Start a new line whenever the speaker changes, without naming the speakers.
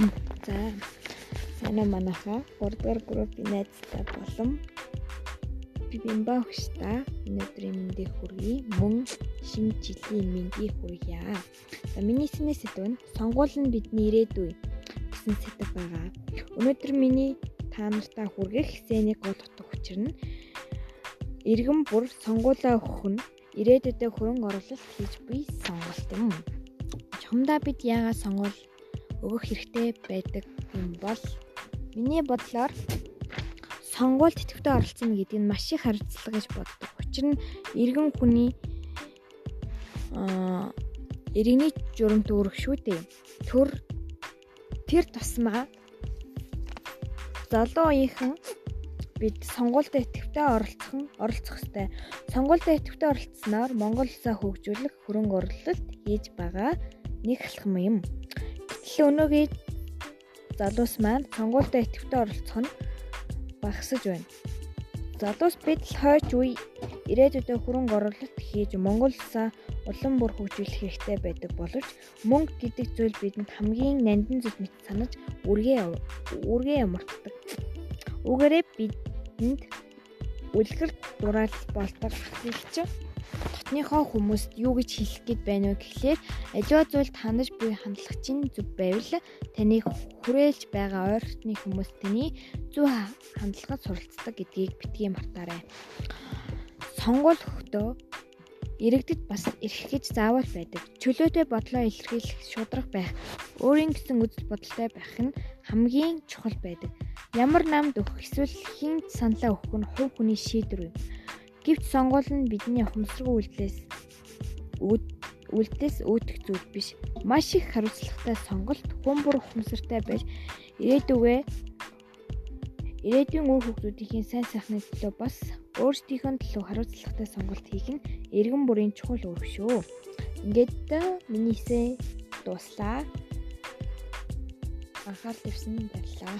За манай манайха 3 дугаар группийн найзтай болон бибимба хөшта өнөөдрийн мэндийг хүргэе. Мөн шинэ жилийн мэндийг хүргье. За миний сэнэ сэдв нь сонгуул нь бидний ирээдүй гэсэн сэдв байгаа. Өнөөдөр миний та нартай хүргэх сэнийг гол утга учир нь иргэн бүр сонгуулаа өгөх нь ирээдүйдээ хөрөнгө оруулалт хийж буй сонголт юм. Чамдаа бид яагаад сонгуул өгөх хэрэгтэй байдаг юм бол миний бодлоор сонгуульд тэтгэвтэй оролцсон гэдэг нь маш их хариуцлага гэж боддог. Учир нь иргэн хүний аа иргэний журамт өрөх шүү дээ. Төр тэр тусмаа залуу үеийнхэн бид сонгуультай идэвхтэй оролцох нь оролцох ёстой. Сонгуультай идэвхтэй оролцсноор Монгол улсаа хөгжүүлэх хөрөнгө оруулалт хийж байгаа нэг алхам юм. Гэтэл өнөөгийн залуус маань сонгуультай идэвхтэй оролцох нь багасж байна. Залуус бид л хойч үе ирээдүйдээ хөрөнгө оруулалт хийж Монгол улсаа улам бүр хөгжүүлэх хэрэгтэй байдаг боловч мөнгө гэдэг зүйл бидэнд хамгийн нандин зүйл мэт санаж үргээ үргээ ямартдаг. Үүгээрээ бидэнд үлгэр дураал болдог хэлч дотныхоо хүмүүст юу гэж хэлэх гээд байна вэ гэхлээр аливаа зүйл танаж буй хандлагчин зөв байвал таны хүрээлж байгаа ойртны хүмүүс таны зөв хандлагад суралцдаг гэдгийг битгий мартаарай. Сонгуул өгтөө иргэдэд бас эрх гэж заавал байдаг. Чөлөөтэй бодлоо илэрхийлэх шудраг байх, өөрийн гэсэн үзэл бодолтой байх нь хамгийн чухал байдаг. Ямар намд өгөх эсвэл хин саналаа өгөх нь хувь хүний шийдвэр юм. Гэвч сонгуул нь бидний ухамсаргүй үйлдэлээс үйлдэлээс өөдөх зүйл биш. Маш их хариуцлагатай сонголт хүн бүр ухамсартай байж ирээдүгөө ирээдүйн үр хөгжүүдийн сайн сайхны төлөө бас өөрсдийнхөө төлөө хариуцлагатай сонголт хийх нь эргэн бүрийн чухал үүрэг шүү. Ингээд минийсээ дуслаа. Анхаарал тавьсан баярлалаа.